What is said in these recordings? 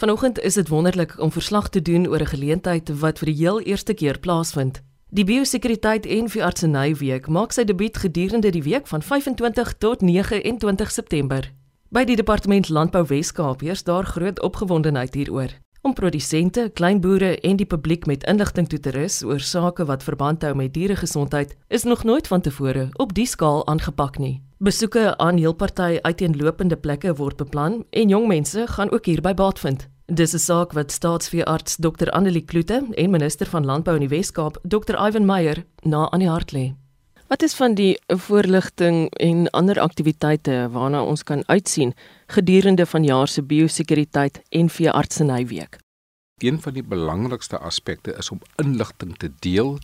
Vanoggend is dit wonderlik om verslag te doen oor 'n geleentheid wat vir die heel eerste keer plaasvind. Die Biosekuriteit en Veeartseny Week maak sy debuut gedurende die week van 25 tot 29 September. By die Departement Landbou Wes-Kaap heers daar groot opgewondenheid hieroor om produsente, kleinboere en die publiek met inligting toe te rus oor sake wat verband hou met dieregesondheid, is nog nooit vantevore op die skaal aangepak nie. Besoeke aan heel party uiteenlopende plekke word beplan en jong mense gaan ook hierby baat vind. Dis 'n saak wat staatsveearts Dr Annelie Kloete en minister van Landbou in die Wes-Kaap, Dr Ivan Meyer, na aan die hart lê. Wat is van die voorligting en ander aktiwiteite waarna ons kan uitsien gedurende vanjaar se biosekuriteit en veeartseny week? Een van die belangrikste aspekte is om inligting te deel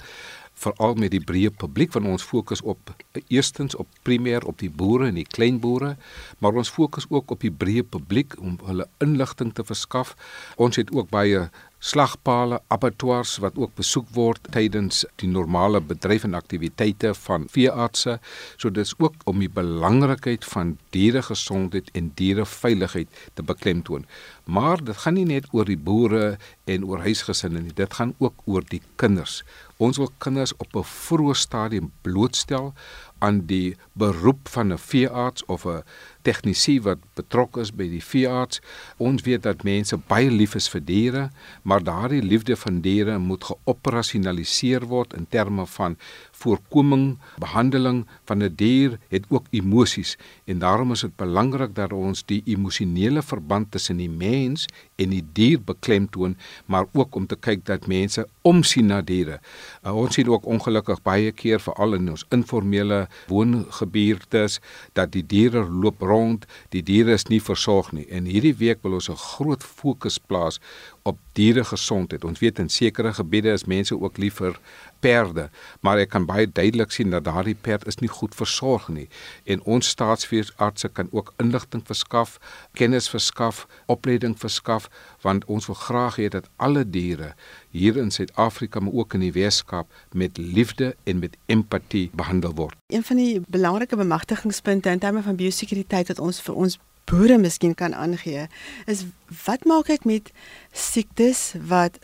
veral met die breë publiek want ons fokus op eerstens op primêr op die boere en die kleinboere maar ons fokus ook op die breë publiek om hulle inligting te verskaf ons het ook baie slagpale, abattoirs wat ook besoek word tydens die normale bedryf en aktiwiteite van veeartse. So dis ook om die belangrikheid van dieregesondheid en diereveiligheid te beklemtoon. Maar dit gaan nie net oor die boere en oor huisgesinne nie, dit gaan ook oor die kinders. Ons wil kinders op 'n vroeë stadium blootstel aan die beroep van 'n veearts of 'n tegnisi wat betrokke is by die veearts. Ons weet dat mense baie lief is vir diere, maar daardie liefde van diere moet geoperasionaliseer word in terme van voorkoming, behandeling van 'n die dier het ook emosies en daarom is dit belangrik dat ons die emosionele verband tussen die mens en die dier beklemtoon, maar ook om te kyk dat mense omsien na diere. Uh, ons sien ook ongelukkig baie keer veral in ons informele woongebiede dat die diere loop rond, die diere is nie versorg nie. En hierdie week wil ons 'n groot fokus plaas op dieregesondheid. Ons weet in sekere gebiede is mense ook lief vir perde, maar ek kan baie duidelik sien dat daardie perd is nie goed versorg nie. En ons staatsveeartse kan ook inligting verskaf, kennis verskaf, opleiding verskaf, want ons wil graag hê dat alle diere hier in Suid-Afrika maar ook in die Weskaap met liefde en met empatie behandel word. Een van die belangrike bemagtigingspunte in terme van biosekuriteit wat ons vir ons boere miskien kan aangee, is wat maak dit met siektes wat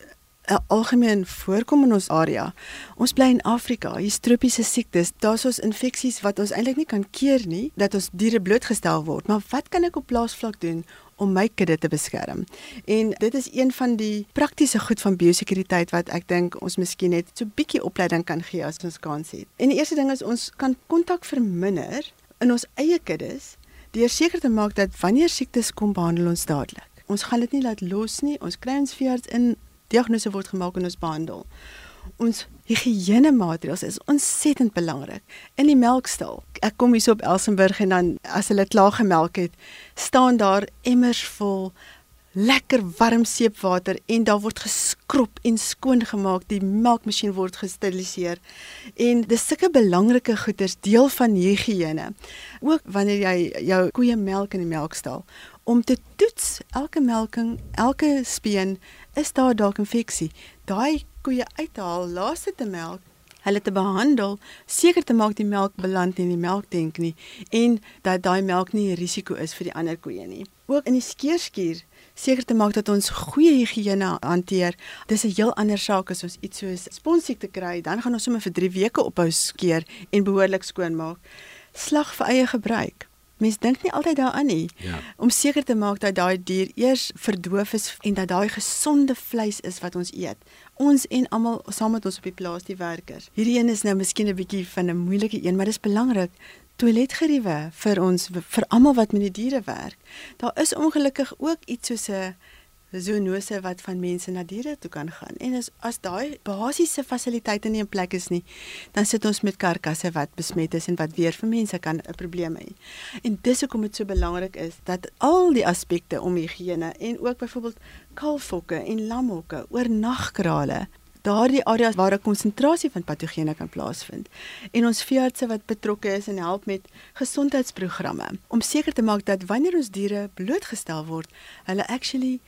algemeen voorkom in ons area. Ons bly in Afrika, hier tropiese siektes, daar's ons infeksies wat ons eintlik nie kan keer nie, dat ons diere blootgestel word. Maar wat kan ek op plaasvlak doen om my kudde te beskerm? En dit is een van die praktiese goed van biosekuriteit wat ek dink ons miskien net so bietjie opleiding kan gee as ons kans het. En die eerste ding is ons kan kontak verminder in ons eie kuddes deur seker te maak dat wanneer siektes kom, behandel ons dadelik. Ons gaan dit nie laat los nie. Ons kry ons veearts in diagnose word gemaak en ons behandel. Ons higiëne maatreëls is ontsettend belangrik. In die melkstal. Ek kom hier op Elsenburg en dan as hulle klaar gemelk het, staan daar emmers vol lekker warm seepwater en daar word geskrob en skoon gemaak. Die melkmasjien word gesteriliseer. En dis sulke belangrike goeders deel van higiëne. Ook wanneer jy jou koeie melk in die melkstal om te toets elke melking, elke speen is daar dalk infeksie. Daai koeie uithaal, laaste te melk, hulle te behandel, seker te maak die melk beland nie in die melktank nie en dat daai melk nie 'n risiko is vir die ander koeie nie. Ook in die skeerskuur seker te maak dat ons goeie higiëne hanteer. Dis 'n heel ander saak as ons iets soos sponsiekte kry, dan gaan ons sommer vir 3 weke ophou skeer en behoorlik skoon maak. Slag vir eie gebruik. Mens dink nie altyd daaraan nie. Ja. Om seker te maak dat daai dier eers verdoof is en dat daai gesonde vleis is wat ons eet. Ons en almal saam met ons op die plaas die werkers. Hierdie een is nou miskien 'n bietjie van 'n moeilike een, maar dit is belangrik. Toiletgeriewe vir ons vir almal wat met die diere werk. Daar is ongelukkig ook iets soos 'n zoonose wat van mense na diere toe kan gaan. En as as daai basiese fasiliteite nie in plek is nie, dan sit ons met karkasse wat besmet is en wat weer vir mense kan 'n probleem hê. En dis hoekom dit so belangrik is dat al die aspekte om higiëne en ook byvoorbeeld kalfhokke en lamhokke, oornagkrale daardie areas waar 'n konsentrasie van patogene kan plaasvind en ons veeartse wat betrokke is en help met gesondheidsprogramme om seker te maak dat wanneer ons diere blootgestel word, hulle actually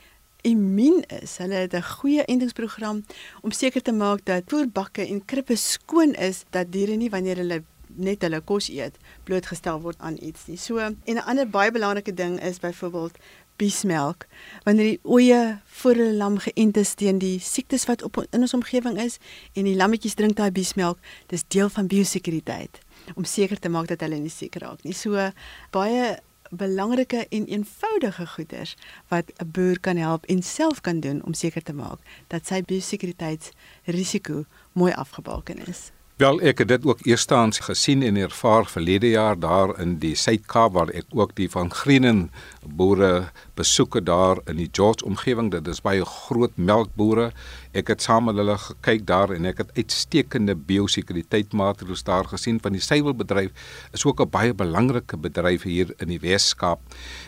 immuun is. Hulle het 'n goeie entingsprogram om seker te maak dat voerbakke en krippe skoon is dat diere nie wanneer hulle net hulle kos eet blootgestel word aan iets nie. So en 'n ander baie belangrike ding is byvoorbeeld biesmelk wanneer die oeye voor hulle lam geënt is teen die siektes wat op in ons omgewing is en die lammetjies drink daai biesmelk, dis deel van biosekuriteit om seker te maak dat hulle nie siek raak nie. So baie belangrike en eenvoudige goeders wat 'n boer kan help en self kan doen om seker te maak dat sy biosekuriteitsrisiko mooi afgebaken is. Wel ek het dit ook eerstehands gesien en ervaar verlede jaar daar in die Suid-Kaap waar ek ook die van Grienen boere besoeke daar in die George omgewing dit is baie groot melkbore ek het saam met hulle gekyk daar en ek het uitstekende biosekuriteitmaatreëls daar gesien van die suiwelbedryf is ook 'n baie belangrike bedryf hier in die Wes-Kaap.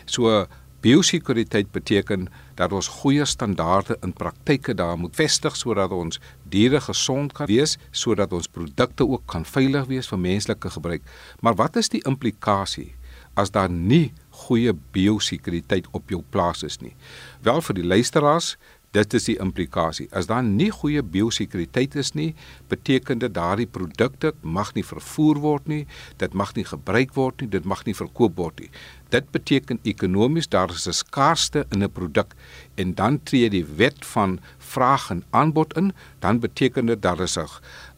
So Biosekuriteit beteken dat ons goeie standaarde in praktyke daar moet vestig sodat ons diere gesond kan wees, sodat ons produkte ook kan veilig wees vir menslike gebruik. Maar wat is die implikasie as daar nie goeie biosekuriteit op jou plaas is nie? Wel vir die luisteraars, Dit is die implikasie. As daar nie goeie biosekuriteit is nie, beteken dit daardie produkte mag nie vervoer word nie, dit mag nie gebruik word nie, dit mag nie verkoop word nie. Dit beteken ekonomies daar is 'n skaarste in 'n produk en dan tree die wet van vraag en aanbod in, dan beteken dit daar is 'n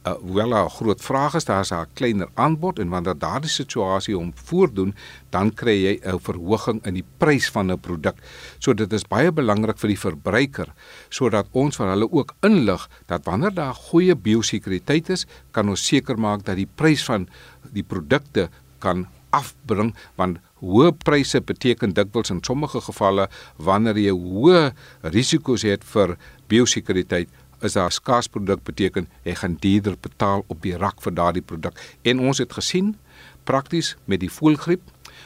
uh, hoewel daar 'n groot vraag is, daar is 'n kleiner aanbod en wanneer daardie situasie om voordoen, dan kry jy 'n verhoging in die prys van 'n produk. So dit is baie belangrik vir die verbruiker sodat ons vir hulle ook inlig dat wanneer daar goeie biosekuriteit is, kan ons seker maak dat die prys van die produkte kan afbring want hoë pryse beteken dikwels in sommige gevalle wanneer jy hoë risiko's het vir biosekuriteit is daar skaars produk beteken jy gaan duurder betaal op die rak vir daardie produk. En ons het gesien prakties met die voëlgriep,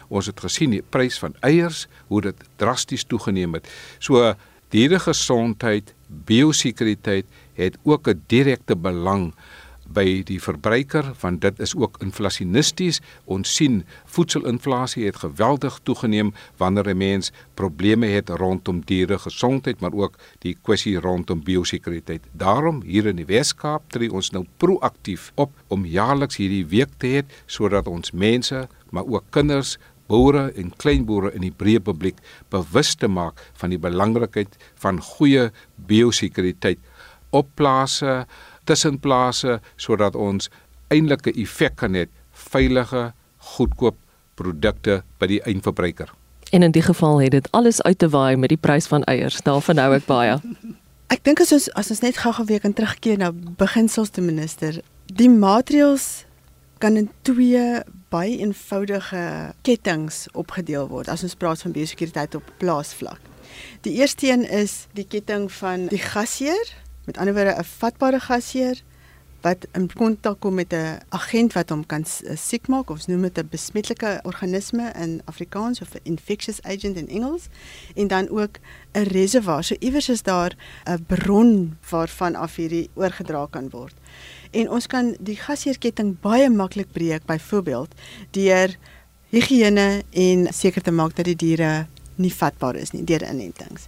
ons het gesien die prys van eiers hoe dit drasties toegeneem het. So dieregesondheid, biosekuriteit het ook 'n direkte belang by die verbruiker want dit is ook inflasionisties. Ons sien voedselinflasie het geweldig toegeneem wanneer 'n mens probleme het rondom diere gesondheid, maar ook die kwessie rondom biosekuriteit. Daarom hier in die Wes-Kaap tree ons nou proaktief op om jaarliks hierdie week te hê sodat ons mense, maar ook kinders boere en kleinboere in die breë publiek bewus te maak van die belangrikheid van goeie biosekuriteit op plase tussenplase sodat ons eintlike effek kan hê veilige, goedkoop produkte by die eindverbruiker. En in die geval het dit alles uit te waai met die prys van eiers. Daarvan hou ek baie. Ek dink as ons as ons net gou-gou weer kan terugkeer na beginsels te minister, die maatreëls kan in twee baie eenvoudige kettinge opgedeel word as ons praat van biosekuriteit op plaasvlak. Die eerste een is die ketting van die gasheer Met ander woorde 'n vatbare gasheer wat in kontak kom met 'n agent wat hom kan eh, siek maak of ons noem dit 'n besmettelike organisme in Afrikaans of 'n infectious agent in Engels en dan ook 'n reservoir. So iewers is daar 'n bron waarvan af hierdie oorgedra kan word. En ons kan die gasheerketting baie maklik breek byvoorbeeld deur higiëne en seker te maak dat die diere nie vatbaar is nie deur inentings.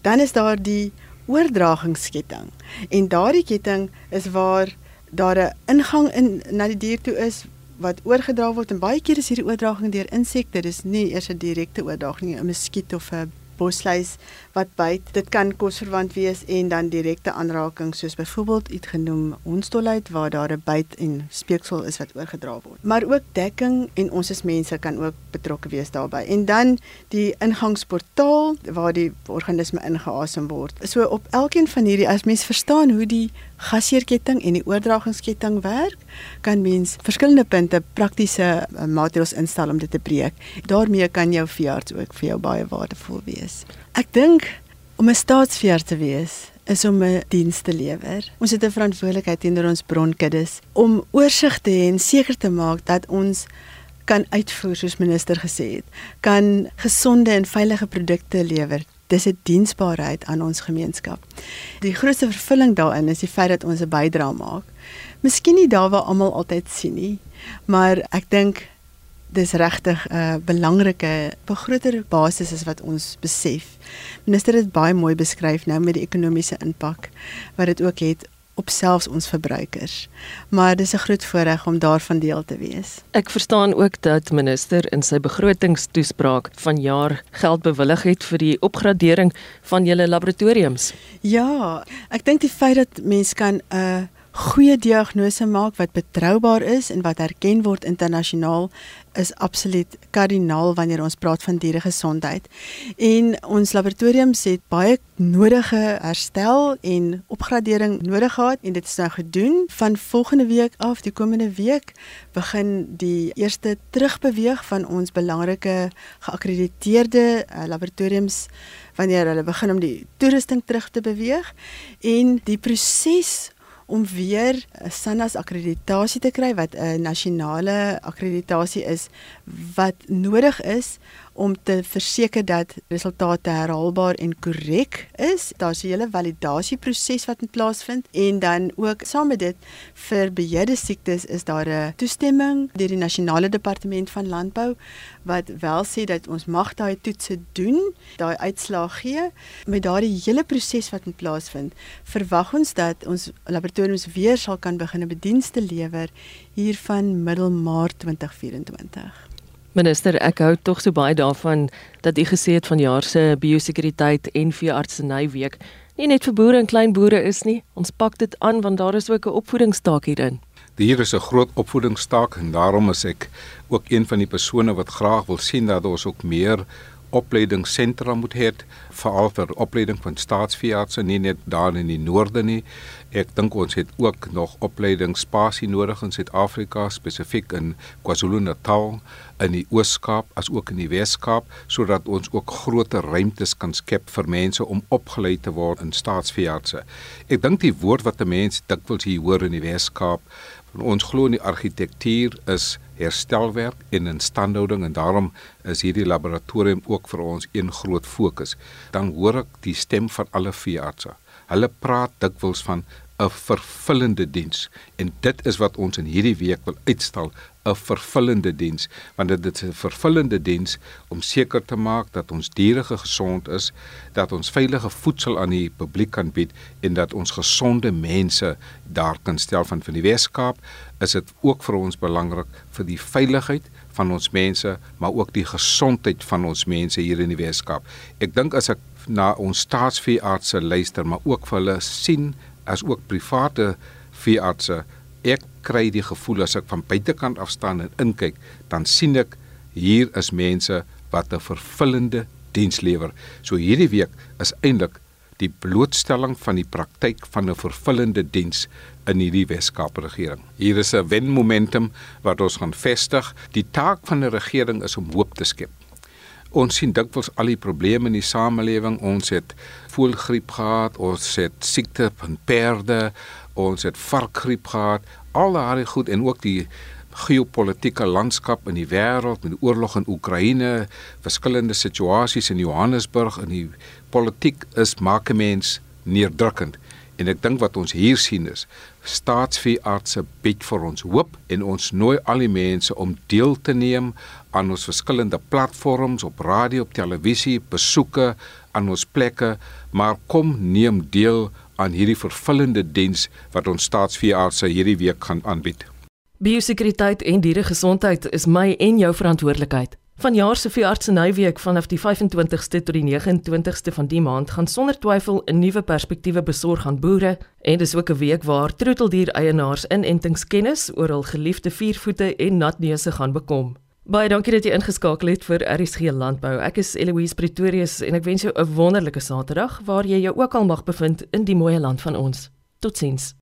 Dan is daar die oordragingsketting. En daardie ketting is waar daar 'n ingang in na die dier toe is wat oorgedra word en baie keer is hierdie oordraging deur insekte. Dis nie eers 'n direkte oordraging nie, 'n muskiet of 'n bosluis wat byt. Dit kan kosverwant wees en dan direkte aanraking soos byvoorbeeld iets genoem hondsdolheid waar daar 'n byt en speeksel is wat oorgedra word. Maar ook dekking en ons as mense kan ook betrokke wees daarbey. En dan die ingangsportaal waar die organisme ingeasem word. So op elkeen van hierdie as mens verstaan hoe die gasheerketting en die oordragingsketting werk, kan mens verskillende punte praktiese uh, maatreëls instel om dit te breek. daarmee kan jou veearts ook vir jou baie waardevol wees. Ek dink om 'n staatsveearts te wees is om 'n diens te lewer. Ons het 'n verantwoordelikheid teenoor ons bronkuddes om oorsig te hê en seker te maak dat ons kan uitvoer soos minister gesê het, kan gesonde en veilige produkte lewer dis 'n diensbaarheid aan ons gemeenskap. Die grootste vervulling daarin is die feit dat ons 'n bydrae maak. Miskien nie daar waar almal altyd sien nie, maar ek dink dis regtig 'n uh, belangrike begroter basis is wat ons besef. Minister het baie mooi beskryf nou met die ekonomiese impak wat dit ook het op selfs ons verbruikers. Maar dis 'n groot voorreg om daarvan deel te wees. Ek verstaan ook dat minister in sy begrotingstoespraak vanjaar geld bewillig het vir die opgradering van julle laboratoriums. Ja, ek dink die feit dat mense kan 'n uh, goeie diagnose maak wat betroubaar is en wat erken word internasionaal is absoluut kardinaal wanneer ons praat van dieregesondheid. En ons laboratoriums het baie nodige herstel en opgradering nodig gehad en dit is nou gedoen. Van volgende week af, die komende week, begin die eerste terugbeweeg van ons belangrike geakkrediteerde uh, laboratoriums wanneer hulle begin om die toerusting terug te beweeg en die proses om weer 'n SANAS akkreditasie te kry wat 'n nasionale akkreditasie is wat nodig is om te verseker dat resultate herhaalbaar en korrek is. Daar's 'n hele validasieproses wat in plaasvind en dan ook saam met dit vir beheerde siektes is daar 'n toestemming deur die nasionale departement van landbou wat wel sê dat ons mag daai toetse doen, daai uitslae gee. Met daardie hele proses wat in plaasvind, verwag ons dat ons laboratoriums weer sal kan begin 'n bedienste lewer hier van middel Maart 2024. Minister, ek hou tog so baie daarvan dat u gesê het van jaar se biosekuriteit en veeartseny week nie net vir boere en klein boere is nie. Ons pak dit aan want daar is ook 'n opvoedingstaak hierin. Hier is 'n groot opvoedingstaak en daarom is ek ook een van die persone wat graag wil sien dat ons ook meer opleidingssentra moet hê veral vir opleiding van staatsveeartse nie net daar in die noorde nie. Ek dink ons het ook nog opleidingsspasie nodig in Suid-Afrika spesifiek in KwaZulu-Natal in die Oos-Kaap as ook in die Wes-Kaap sodat ons ook groter ruimtes kan skep vir mense om opgelei te word in staatsveeartse. Ek dink die woord wat 'n mens dikwels hier hoor in die Wes-Kaap ons glo in die argitektuur is herstelwerk en instandhouding en daarom is hierdie laboratorium ook vir ons een groot fokus. Dan hoor ek die stem van alle veeartse. Hulle praat dikwels van 'n vervullende diens en dit is wat ons in hierdie week wil uitstal 'n vervullende diens want dit is 'n vervullende diens om seker te maak dat ons diere gesond is dat ons veilige voedsel aan die publiek kan bied en dat ons gesonde mense daar kan stel. Van van die Weskaap is dit ook vir ons belangrik vir die veiligheid van ons mense maar ook die gesondheid van ons mense hier in die Weskaap. Ek dink as ek na ons staatsveeartse luister maar ook vir hulle sien as ook private veeartse ek kry die gevoel as ek van buitekant af staan en inkyk dan sien ek hier is mense wat 'n vervullende diens lewer so hierdie week is eintlik die blootstelling van die praktyk van 'n vervullende diens in hierdie Weskaap regering. Hier is 'n wenmomentum wat ons gaan vestig. Die taak van 'n regering is om hoop te skep. Ons sien dikwels al die probleme in die samelewing. Ons het voëlgriep gehad, ons het siekte van perde, ons het varkgriep gehad. Al daai goed en ook die geopolitiese landskap in die wêreld met die oorlog in Oekraïne, verskillende situasies in Johannesburg en die politiek is maak 'n mens neerdrukkend. En ek dink wat ons hier sien is staatsveeartse bied vir ons hoop en ons nooi al die mense om deel te neem aan ons verskillende platforms op radio, op televisie, besoeke aan ons plekke, maar kom neem deel aan hierdie vervullende diens wat ons staatsveeartse hierdie week gaan aanbied. Biosekuriteit en dieregesondheid is my en jou verantwoordelikheid. Vanjaar se veeartsenyweek vanaf die 25ste tot die 29ste van die maand gaan sonder twyfel 'n nuwe perspektiewe besorg aan boere en dis ook 'n week waar troeteldier eienaars inentingskennis oor hul geliefde viervoete en natneuse gaan bekom. Baie dankie dat jy ingeskakel het vir RSG Landbou. Ek is Eloise Pretorius en ek wens jou 'n wonderlike Saterdag waar jy jou ook al mag bevind in die mooi land van ons. Totsiens.